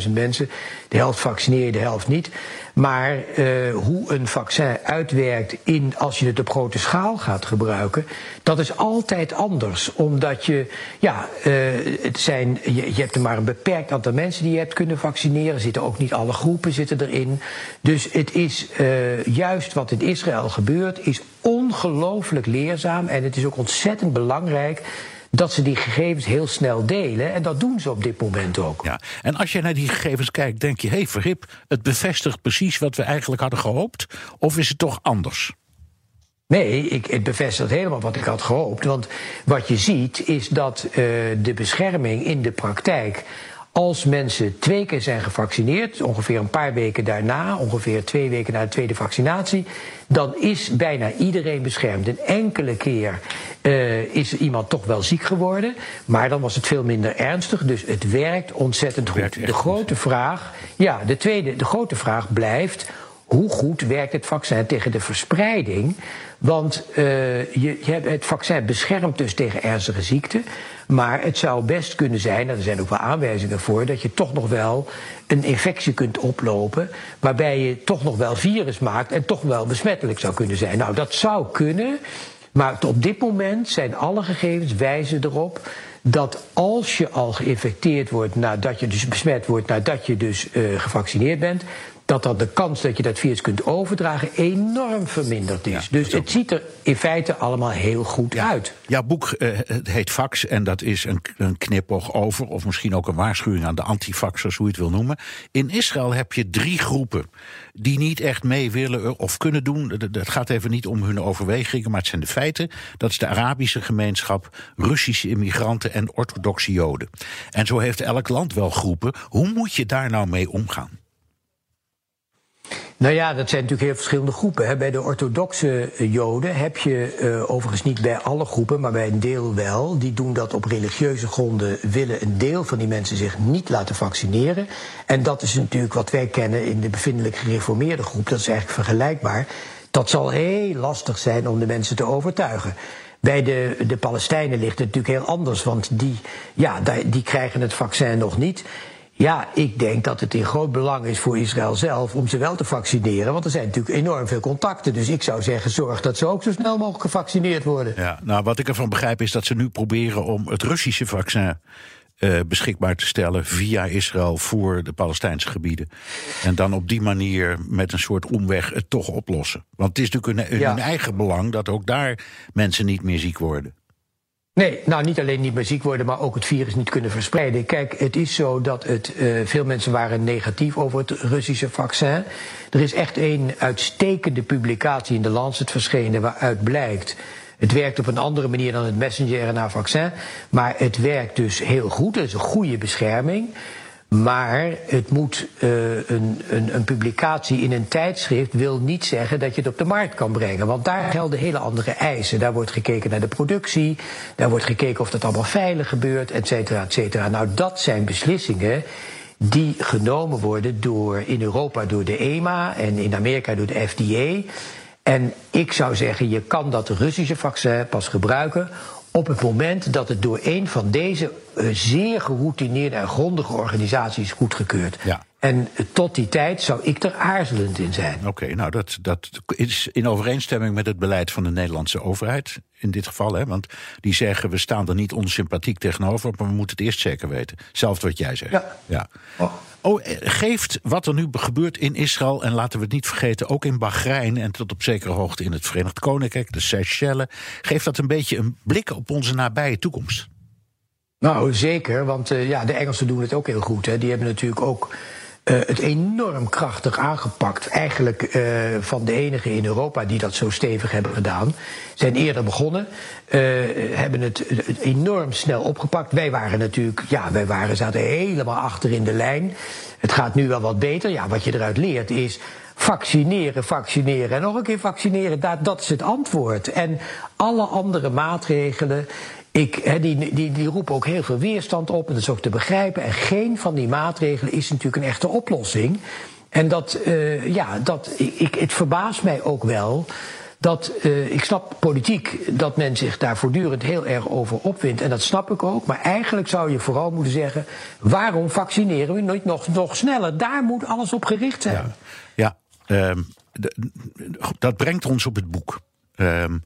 50.000 mensen. De helft vaccineer je, de helft niet. Maar uh, hoe een vaccin uitwerkt in, als je het op grote schaal gaat gebruiken, dat is altijd anders. Omdat je, ja, uh, het zijn, je, hebt er maar een beperkt aantal mensen die je hebt kunnen vaccineren. Zitten ook niet alle groepen zitten erin. Dus het is uh, juist wat in Israël gebeurt, is ongelooflijk leerzaam. En het is ook ontzettend belangrijk dat ze die gegevens heel snel delen. En dat doen ze op dit moment ook. Ja. En als je naar die gegevens kijkt, denk je: hé, hey, verhip, het bevestigt precies wat we eigenlijk hadden gehoopt? Of is het toch anders? Nee, ik, het bevestigt helemaal wat ik had gehoopt. Want wat je ziet is dat uh, de bescherming in de praktijk Als mensen twee keer zijn gevaccineerd, ongeveer een paar weken daarna, ongeveer twee weken na de tweede vaccinatie, dan is bijna iedereen beschermd. Een enkele keer uh, is iemand toch wel ziek geworden, maar dan was het veel minder ernstig. Dus het werkt ontzettend goed. De grote vraag, ja, de tweede, de grote vraag blijft hoe goed werkt het vaccin tegen de verspreiding? Want uh, je, je het vaccin beschermt dus tegen ernstige ziekten. Maar het zou best kunnen zijn, en er zijn ook wel aanwijzingen voor, dat je toch nog wel een infectie kunt oplopen. waarbij je toch nog wel virus maakt en toch wel besmettelijk zou kunnen zijn. Nou, dat zou kunnen. Maar op dit moment zijn alle gegevens wijzen erop dat als je al geïnfecteerd wordt nadat je dus besmet wordt, nadat je dus uh, gevaccineerd bent, dat dan de kans dat je dat virus kunt overdragen enorm verminderd is. dus het ziet er in feite allemaal heel goed uit. Jouw boek uh, het heet Vax en dat is een, een knipoog over, of misschien ook een waarschuwing aan de antifaxers, hoe je het wil noemen. In Israël heb je drie groepen die niet echt mee willen of kunnen doen. Het gaat even niet om hun overwegingen, maar het zijn de feiten. Dat is de Arabische gemeenschap, Russische immigranten en orthodoxe Joden. En zo heeft elk land wel groepen. Hoe moet je daar nou mee omgaan? Nou ja, dat zijn natuurlijk heel verschillende groepen. Bij de orthodoxe Joden heb je uh, overigens niet bij alle groepen, maar bij een deel wel. Die doen dat op religieuze gronden, willen een deel van die mensen zich niet laten vaccineren. En dat is natuurlijk wat wij kennen in de bevindelijk gereformeerde groep. Dat is eigenlijk vergelijkbaar. Dat zal heel lastig zijn om de mensen te overtuigen. Bij de, de Palestijnen ligt het natuurlijk heel anders, want die, ja, die krijgen het vaccin nog niet. Ja, ik denk dat het in groot belang is voor Israël zelf om ze wel te vaccineren. Want er zijn natuurlijk enorm veel contacten. Dus ik zou zeggen, zorg dat ze ook zo snel mogelijk gevaccineerd worden. Ja, nou, wat ik ervan begrijp is dat ze nu proberen om het Russische vaccin. Uh, beschikbaar te stellen via Israël voor de Palestijnse gebieden. En dan op die manier met een soort omweg het toch oplossen. Want het is natuurlijk hun eigen belang dat ook daar mensen niet meer ziek worden. Nee, nou niet alleen niet meer ziek worden, maar ook het virus niet kunnen verspreiden. Kijk, het is zo dat het, uh, veel mensen waren negatief over het Russische vaccin. Er is echt een uitstekende publicatie in de Lancet verschenen waaruit blijkt. Het werkt op een andere manier dan het messenger-RNA-vaccin. Maar het werkt dus heel goed. Het is een goede bescherming. Maar het moet uh, een, een, een, publicatie in een tijdschrift wil niet zeggen dat je het op de markt kan brengen. Want daar gelden hele andere eisen. Daar wordt gekeken naar de productie, daar wordt gekeken of dat allemaal veilig gebeurt, et cetera, et cetera. Nou, dat zijn beslissingen die genomen worden door, in Europa door de EMA en in Amerika door de FDA. En ik zou zeggen, je kan dat Russische vaccin pas gebruiken op het moment dat het door een van deze uh, zeer geroutineerde en grondige organisaties goedgekeurd. Ja. En tot die tijd zou ik er aarzelend in zijn. Oké, nou dat, dat is in overeenstemming met het beleid van de Nederlandse overheid in dit geval. Hè, want die zeggen we staan er niet onsympathiek tegenover, maar we moeten het eerst zeker weten. Zelfs wat jij zegt. Ja. ja. Oh. Oh, eh, geeft wat er nu gebeurt in Israël, en laten we het niet vergeten, ook in Bahrein en tot op zekere hoogte in het Verenigd Koninkrijk, de Seychelles, geeft dat een beetje een blik op onze nabije toekomst? Nou, zeker, want uh, ja, de Engelsen doen het ook heel goed. Hè. Die hebben natuurlijk ook uh, het enorm krachtig aangepakt. Eigenlijk uh, van de enige in Europa die dat zo stevig hebben gedaan. Zijn eerder begonnen, uh, hebben het, het, enorm snel opgepakt. Wij waren natuurlijk, ja, wij waren, zaten helemaal achter in de lijn. Het gaat nu wel wat beter. Ja, wat je eruit leert is vaccineren, vaccineren en nog een keer vaccineren. Dat, dat is het antwoord. En alle andere maatregelen ik, die, die, die roepen ook heel veel weerstand op, en dat is ook te begrijpen. En geen van die maatregelen is natuurlijk een echte oplossing. En dat, uh, ja, dat, ik, het verbaast mij ook wel dat uh, ik snap politiek dat men zich daar voortdurend heel erg over opwindt. En dat snap ik ook. Maar eigenlijk zou je vooral moeten zeggen: waarom vaccineren we niet nog, nog sneller? Daar moet alles op gericht zijn. Ja, ja um, dat brengt ons op het boek. Um,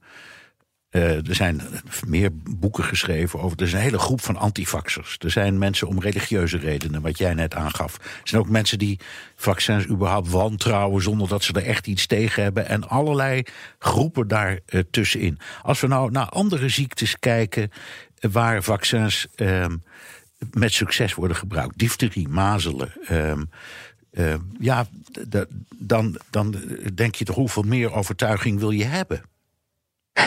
uh, er zijn meer boeken geschreven over. Er is een hele groep van antivaxers. Er zijn mensen om religieuze redenen, wat jij net aangaf. Er zijn ook mensen die vaccins überhaupt wantrouwen zonder dat ze er echt iets tegen hebben. En allerlei groepen daar uh, tussenin. Als we nou naar andere ziektes kijken waar vaccins uh, met succes worden gebruikt, difterie, mazelen. Ehm, ja, dan, dan denk je toch hoeveel meer overtuiging wil je hebben?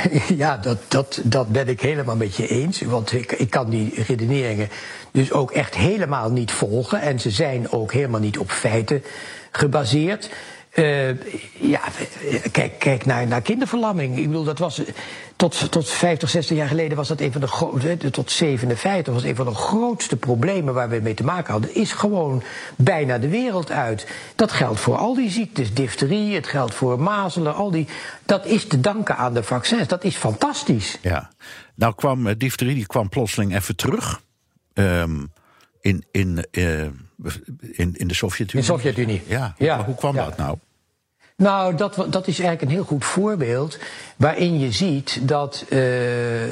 Ja, dat, dat, dat ben ik helemaal met je eens. Want ik, ik kan die redeneringen dus ook echt helemaal niet volgen. En ze zijn ook helemaal niet op feiten gebaseerd. Uh, ja, kijk, kijk naar, kinderverlamming. Ik bedoel, dat was tot, tot 50, 60 jaar geleden was dat een van de grootste, tot 57 was een van de grootste problemen waar we mee te maken hadden. Is gewoon bijna de wereld uit. Dat geldt voor al die ziektes, difterie, het geldt voor mazelen, al die. Dat is te danken aan de vaccins. Dat is fantastisch. Ja, nou kwam difterie die kwam plotseling even terug. Um, in, in, in, in de Sovjet-Unie. In de Sovjet-Unie. Ja. ja. Hoe kwam dat nou? Nou, dat, dat is eigenlijk een heel goed voorbeeld waarin je ziet dat, uh,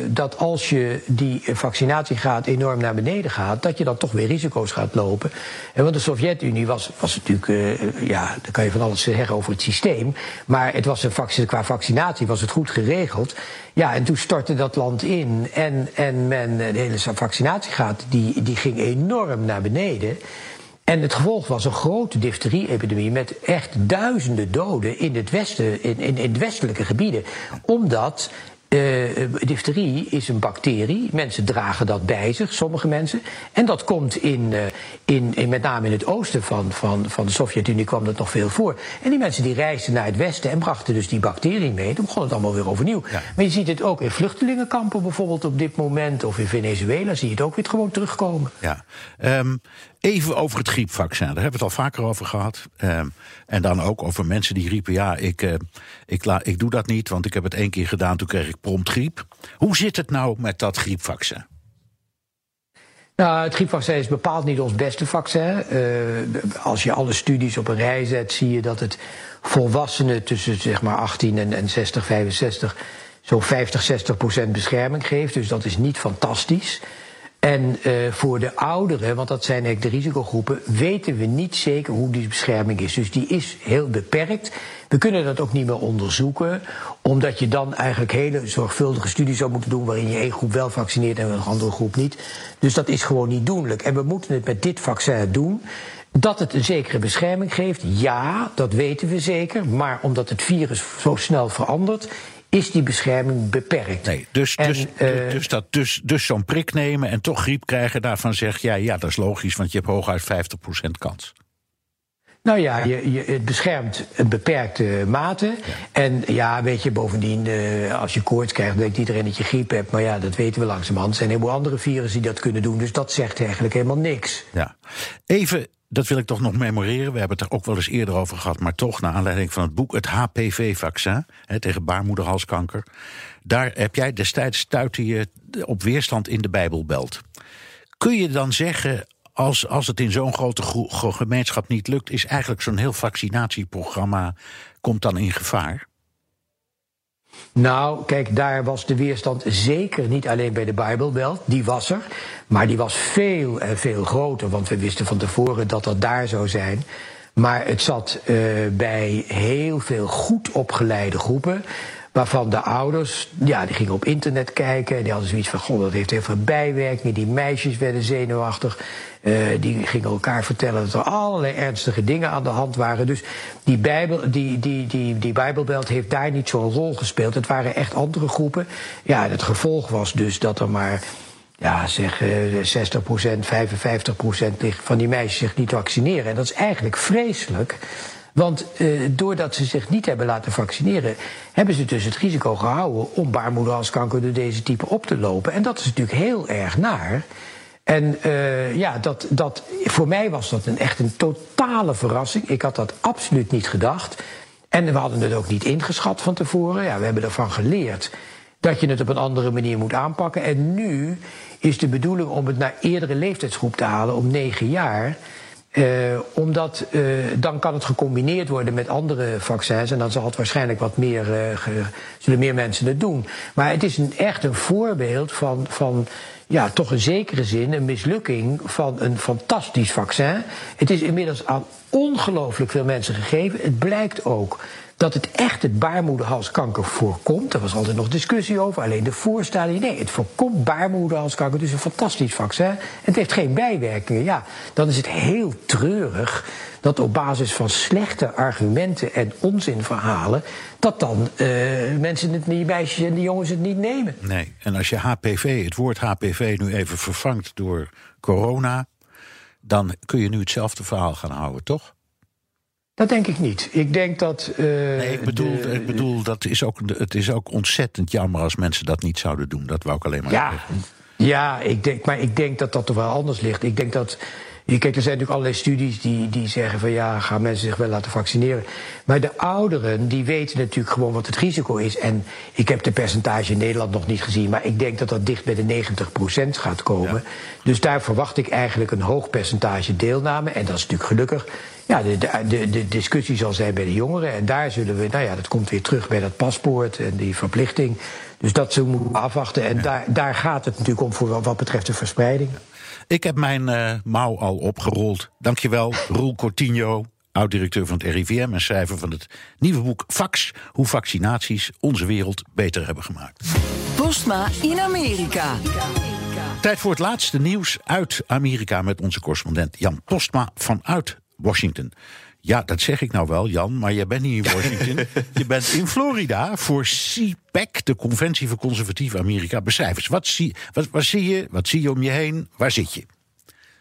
dat als je die vaccinatiegraad enorm naar beneden gaat, dat je dan toch weer risico's gaat lopen. En want de Sovjet-Unie was, was natuurlijk, uh, ja, daar kan je van alles zeggen over het systeem, maar het was een vaccin, qua vaccinatie was het goed geregeld. Ja, en toen stortte dat land in en, en men, de hele vaccinatiegraad die, die ging enorm naar beneden. En het gevolg was een grote difterie-epidemie met echt duizenden doden in het westen, in, in, in westelijke gebieden. Omdat uh, difterie is een bacterie. Mensen dragen dat bij zich, sommige mensen. En dat komt in, uh, in, in, met name in het oosten van, van, van de Sovjet-Unie kwam dat nog veel voor. En die mensen die reisden naar het westen en brachten dus die bacterie mee. Dan begon het allemaal weer overnieuw. Maar je ziet het ook in vluchtelingenkampen bijvoorbeeld op dit moment. Of in Venezuela zie je het ook weer gewoon terugkomen. Ja. Um, Even over het griepvaccin. Daar hebben we het al vaker over gehad. Ehm, en dan ook over mensen die riepen: ja, ik, uh, ik, la, ik doe dat niet, want ik heb het één keer gedaan, toen kreeg ik prompt griep. Hoe zit het nou met dat griepvaccin? Nou, het griepvaccin is bepaald niet ons beste vaccin. Uh, als je alle studies op een rij zet, zie je dat het volwassenen tussen zeg maar 18 en, en 60, 65 zo'n 50, 60 procent bescherming geeft. Dus dat is niet fantastisch. En uh, voor de ouderen, want dat zijn eigenlijk de risicogroepen, weten we niet zeker hoe die bescherming is. Dus die is heel beperkt. We kunnen dat ook niet meer onderzoeken, omdat je dan eigenlijk hele zorgvuldige studies zou moeten doen waarin je één groep wel vaccineert en een andere groep niet. Dus dat is gewoon niet doenlijk. En we moeten het met dit vaccin doen. Dat het een zekere bescherming geeft, ja, dat weten we zeker. Maar omdat het virus zo snel verandert, is die bescherming beperkt. Nee, dus, dus, uh, dus, dat, dus, dus zo'n prik nemen en toch griep krijgen, daarvan zeg jij, ja, dat is logisch, want je hebt hooguit 50% kans. Nou ja, je, je, het beschermt een beperkte mate. En ja, weet je, bovendien, uh, als je koorts krijgt, denkt iedereen dat je griep hebt. Maar ja, dat weten we langzamerhand. Er zijn een heleboel andere virussen die dat kunnen doen. Dus dat zegt eigenlijk helemaal niks. Ja. Even dat wil ik toch nog memoreren. We hebben het er ook wel eens eerder over gehad, maar toch, naar aanleiding van het boek, het HPV-vaccin tegen baarmoederhalskanker. Daar heb jij destijds stuitte je op weerstand in de Bijbelbelt. Kun je dan zeggen, als, als het in zo'n grote gemeenschap niet lukt, is eigenlijk zo'n heel vaccinatieprogramma komt dan in gevaar? Nou, kijk, daar was de weerstand zeker niet alleen bij de Bijbelbelt. Die was er. Maar die was veel en veel groter. Want we wisten van tevoren dat dat daar zou zijn. Maar het zat uh, bij heel veel goed opgeleide groepen. Waarvan de ouders, ja, die gingen op internet kijken. En die hadden zoiets van: Goh, dat heeft heel veel bijwerkingen. Die meisjes werden zenuwachtig. Uh, die gingen elkaar vertellen dat er allerlei ernstige dingen aan de hand waren. Dus die, Bijbel, die, die, die, die Bijbelbelt heeft daar niet zo'n rol gespeeld. Het waren echt andere groepen. Ja, het gevolg was dus dat er maar ja, zeg 60% 55% van die meisjes zich niet vaccineren. En dat is eigenlijk vreselijk. Want uh, doordat ze zich niet hebben laten vaccineren, hebben ze dus het risico gehouden om baarmoederhalskanker door deze type op te lopen. En dat is natuurlijk heel erg naar. En uh, ja, dat, dat, voor mij was dat een, echt een totale verrassing. Ik had dat absoluut niet gedacht. En we hadden het ook niet ingeschat van tevoren. Ja, we hebben ervan geleerd dat je het op een andere manier moet aanpakken. En nu is de bedoeling om het naar eerdere leeftijdsgroep te halen, om negen jaar. Uh, omdat uh, dan kan het gecombineerd worden met andere vaccins. En dan zal het waarschijnlijk wat meer, ge, zullen meer mensen het doen. Maar het is een, echt een voorbeeld van, van ja, toch een zekere zin een mislukking van een fantastisch vaccin. Het is inmiddels aan ongelooflijk veel mensen gegeven. Het blijkt ook dat het echt het baarmoederhalskanker voorkomt. Daar was altijd nog discussie over, alleen de voorstadie. Nee, het voorkomt baarmoederhalskanker, dus een fantastisch vaccin. Het heeft geen bijwerkingen. Ja, dan is het heel treurig dat op basis van slechte argumenten en onzinverhalen. dat dan uh, mensen, het, die meisjes en die jongens het niet nemen. Nee, en als je HPV, het woord HPV nu even vervangt door corona. dan kun je nu hetzelfde verhaal gaan houden, toch? Dat denk ik niet. Ik denk dat. Uh, nee, ik bedoel, ik bedoel dat is ook, het is ook ontzettend jammer als mensen dat niet zouden doen. Dat wou ik alleen maar ja, zeggen. Ja, ik denk, maar ik denk dat dat toch wel anders ligt. Ik denk dat Kijk, er zijn natuurlijk allerlei studies die, die zeggen van ja, gaan mensen zich wel laten vaccineren. Maar de ouderen, die weten natuurlijk gewoon wat het risico is. En ik heb de percentage in Nederland nog niet gezien, maar ik denk dat dat dicht bij de 90% gaat komen. Dus daar verwacht ik eigenlijk een hoog percentage deelname. En dat is natuurlijk gelukkig. Ja, de, de, de discussie zal zijn bij de jongeren. En daar zullen we, nou ja, dat komt weer terug bij dat paspoort en die verplichting. Dus dat zullen we moeten afwachten. En daar, daar gaat het natuurlijk om voor wat betreft de verspreiding. Ik heb mijn uh, mouw al opgerold. Dankjewel, Roel Cortinho, oud-directeur van het RIVM en schrijver van het nieuwe boek Vax: Hoe vaccinaties onze wereld beter hebben gemaakt. Postma in Amerika. Tijd voor het laatste nieuws uit Amerika met onze correspondent Jan Postma vanuit Washington. Ja, dat zeg ik nou wel, Jan, maar jij bent niet in Washington. je bent in Florida voor CPAC, de Conventie voor Conservatief Amerika. Beschrijf eens, wat zie, wat, wat zie je, wat zie je om je heen, waar zit je?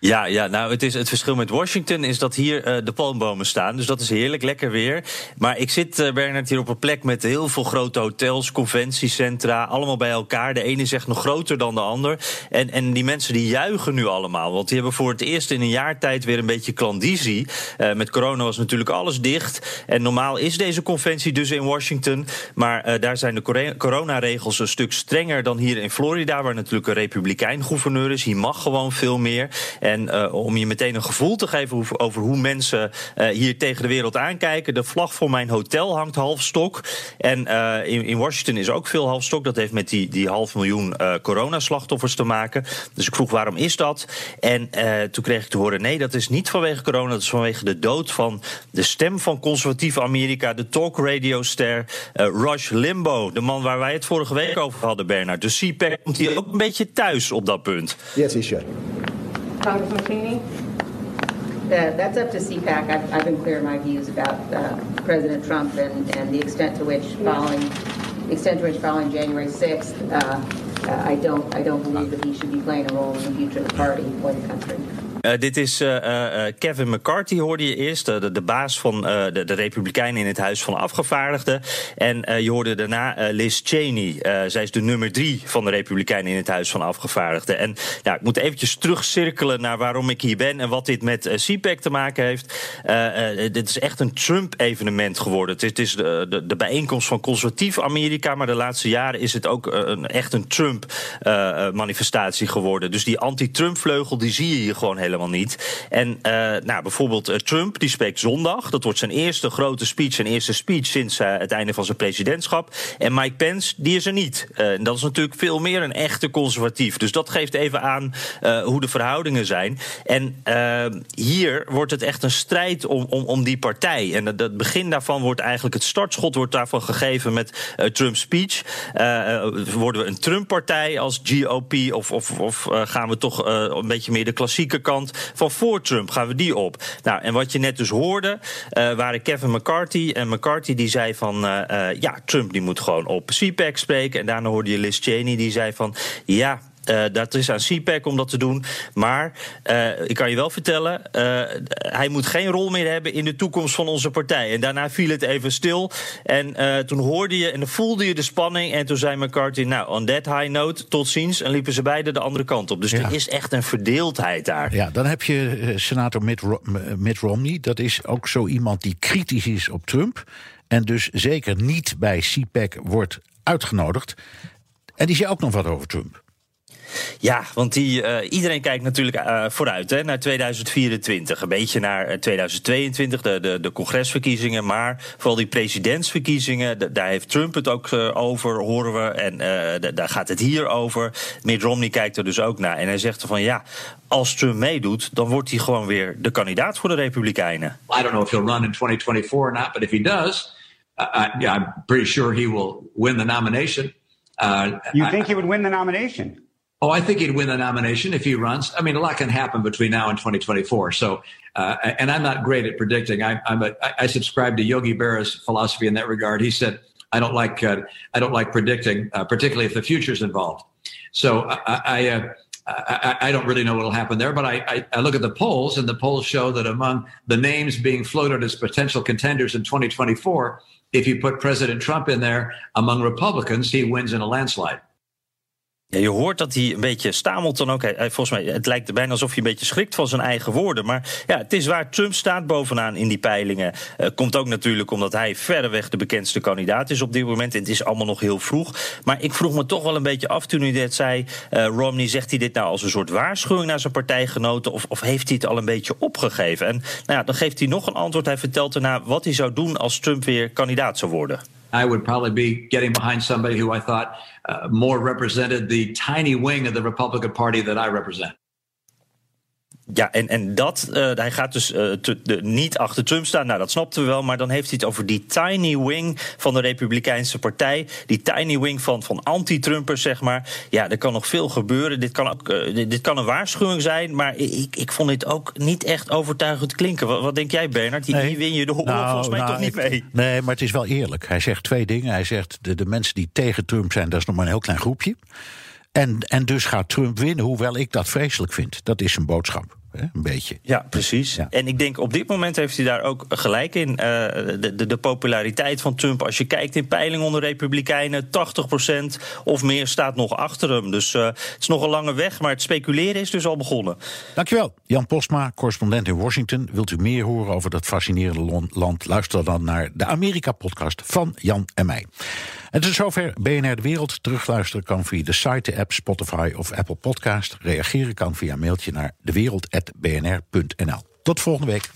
Ja, ja, nou, het, is, het verschil met Washington is dat hier uh, de palmbomen staan. Dus dat is heerlijk, lekker weer. Maar ik zit, uh, Bernard, hier op een plek met heel veel grote hotels, conventiecentra, allemaal bij elkaar. De ene is echt nog groter dan de ander. En, en die mensen die juichen nu allemaal. Want die hebben voor het eerst in een jaar tijd weer een beetje klandizie. Uh, met corona was natuurlijk alles dicht. En normaal is deze conventie dus in Washington. Maar daar zijn de coronaregels een stuk strenger dan hier in Florida, waar natuurlijk een republikein gouverneur is. Hier mag gewoon veel meer. En uh, om je meteen een gevoel te geven over, over hoe mensen uh, hier tegen de wereld aankijken. De vlag voor mijn hotel hangt half stok. En uh, in, in, Washington is ook veel half stok. Dat heeft met die, die half miljoen coronaslachtoffers te maken. Dus ik vroeg waarom is dat? En toen kreeg ik te horen: nee, dat is niet vanwege corona. Dat is vanwege de dood van de stem van conservatief Amerika, de talk radio ster Rush Limbo. De man waar wij het vorige week over hadden, Bernard. Dus CPAC komt hier ook een beetje thuis op dat punt. Yes, he should. Congressman Feeney? Uh, that's up to CPAC. I've, I've, been clear in my views about uh, President Trump and, and, the extent to which following, the extent to which following January 6th, uh, I don't, I don't believe that he should be playing a role in the future of the party or the country. Uh, dit is uh, uh, Kevin McCarthy, hoorde je eerst. De, baas van de, de, Republikeinen in het Huis van Afgevaardigden. En je hoorde daarna Liz Cheney. zij is de nummer drie van de Republikeinen in het Huis van Afgevaardigden. En ja, ik moet eventjes terugcirkelen naar waarom ik hier ben en wat dit met CPAC te maken heeft. dit is echt een Trump-evenement geworden. Het is, de, de, bijeenkomst van conservatief Amerika. Maar de laatste jaren is het ook een, echt een Trump-manifestatie geworden. Dus die anti-Trump-vleugel die zie je hier gewoon heel helemaal niet. En uh, nou, bijvoorbeeld uh, Trump, die spreekt zondag. Dat wordt zijn eerste grote speech, zijn eerste speech sinds uh, het einde van zijn presidentschap. En Mike Pence, die is er niet. dat is natuurlijk veel meer een echte conservatief. Dus dat geeft even aan hoe de verhoudingen zijn. En hier wordt het echt een strijd om, om, om die partij. En het begin daarvan wordt eigenlijk, het startschot wordt daarvan gegeven met Trump's speech. worden we een Trump-partij als GOP of, of, of gaan we toch een beetje meer de klassieke kant van voor Trump gaan we die op. Nou, en wat je net dus hoorde, uh, waren Kevin McCarthy. En McCarthy die zei van, uh, uh, ja, Trump die moet gewoon op CPAC spreken. En daarna hoorde je Liz Cheney die zei van, ja, uh, dat is aan CPAC om dat te doen. Maar uh, ik kan je wel vertellen, uh, hij moet geen rol meer hebben in de toekomst van onze partij. En daarna viel het even stil. En toen hoorde je en voelde je de spanning. En toen zei McCarthy, nou, on that high note, tot ziens. En liepen ze beide de andere kant op. Dus ja. er is echt een verdeeldheid daar. Ja, dan heb je senator Mitt, Mitt Romney. Dat is ook zo iemand die kritisch is op Trump. En dus zeker niet bij CPAC wordt uitgenodigd. En die zei ook nog wat over Trump. Ja, want die, uh, iedereen kijkt natuurlijk uh, vooruit hè, naar 2024. Een beetje naar 2022, de, de, de congresverkiezingen. Maar vooral die presidentsverkiezingen, daar heeft Trump het ook uh, over, horen we. En daar gaat het hier over. Mitt Romney kijkt er dus ook naar. En hij zegt er van ja, als Trump meedoet, dan wordt hij gewoon weer de kandidaat voor de Republikeinen. I don't know if he'll run in 2024 or not, but if he does. I, am pretty sure he will win the nomination. Uh, you think I, he would win the nomination? Oh, I think he'd win the nomination if he runs. I mean, a lot can happen between now and 2024. So, uh, and I'm not great at predicting. I, I'm a, I subscribe to Yogi Berra's philosophy in that regard. He said, "I don't like uh, I don't like predicting, uh, particularly if the future's involved." So I. I uh, I, I, don't really know what will happen there, but I, I, I, look at the polls, and the polls show that among the names being floated as potential contenders in 2024, if you put President Trump in there among Republicans, he wins in a landslide. Ja, je hoort dat hij een beetje stamelt dan ook. Volgens mij, het lijkt er bijna alsof hij een beetje schrikt van zijn eigen woorden. Maar ja, het is waar. Trump staat bovenaan in die peilingen. Uh, komt ook natuurlijk omdat hij verreweg de bekendste kandidaat is op dit moment. En het is allemaal nog heel vroeg. Maar ik vroeg me toch wel een beetje af toen u dit zei. Uh, Romney, zegt hij dit nou als een soort waarschuwing naar zijn partijgenoten? Of, of heeft hij het al een beetje opgegeven? En nou ja, dan geeft hij nog een antwoord. Hij vertelt daarna wat hij zou doen als Trump weer kandidaat zou worden. I would probably be getting behind somebody who I thought Uh, more represented the tiny wing of the Republican Party that I represent. Ja, en, en dat, uh, hij gaat dus uh, te, de, niet achter Trump staan. Nou, dat snapten we wel. Maar dan heeft hij het over die tiny wing van de Republikeinse Partij. Die tiny wing van, van anti-Trumpers, zeg maar. Ja, er kan nog veel gebeuren. Dit kan, ook, uh, dit, dit, kan een waarschuwing zijn. Maar ik, ik vond dit ook niet echt overtuigend klinken. Wat, wat denk jij, Bernard? Die, nee. win je de oorlog nou, volgens mij nou, toch niet ik, mee? Nee, maar het is wel eerlijk. Hij zegt twee dingen. Hij zegt, de, de mensen die tegen Trump zijn, dat is nog maar een heel klein groepje. En, en dus gaat Trump winnen, hoewel ik dat vreselijk vind. Dat is zijn boodschap. Een beetje. Ja, precies. En ik denk op dit moment heeft hij daar ook gelijk in. Uh, de, de, de, populariteit van Trump, als je kijkt in peilingen onder Republikeinen, 80% of meer staat nog achter hem. Dus uh, het is nog een lange weg, maar het speculeren is dus al begonnen. Dankjewel. Jan Postma, correspondent in Washington. Wilt u meer horen over dat fascinerende land? Luister dan naar de Amerika-podcast van Jan en mij. En tot zover BNR De Wereld. Terugluisteren kan via de site, de app, Spotify of Apple Podcast. Reageren kan via mailtje naar dewereld.bnr.nl. Tot volgende week.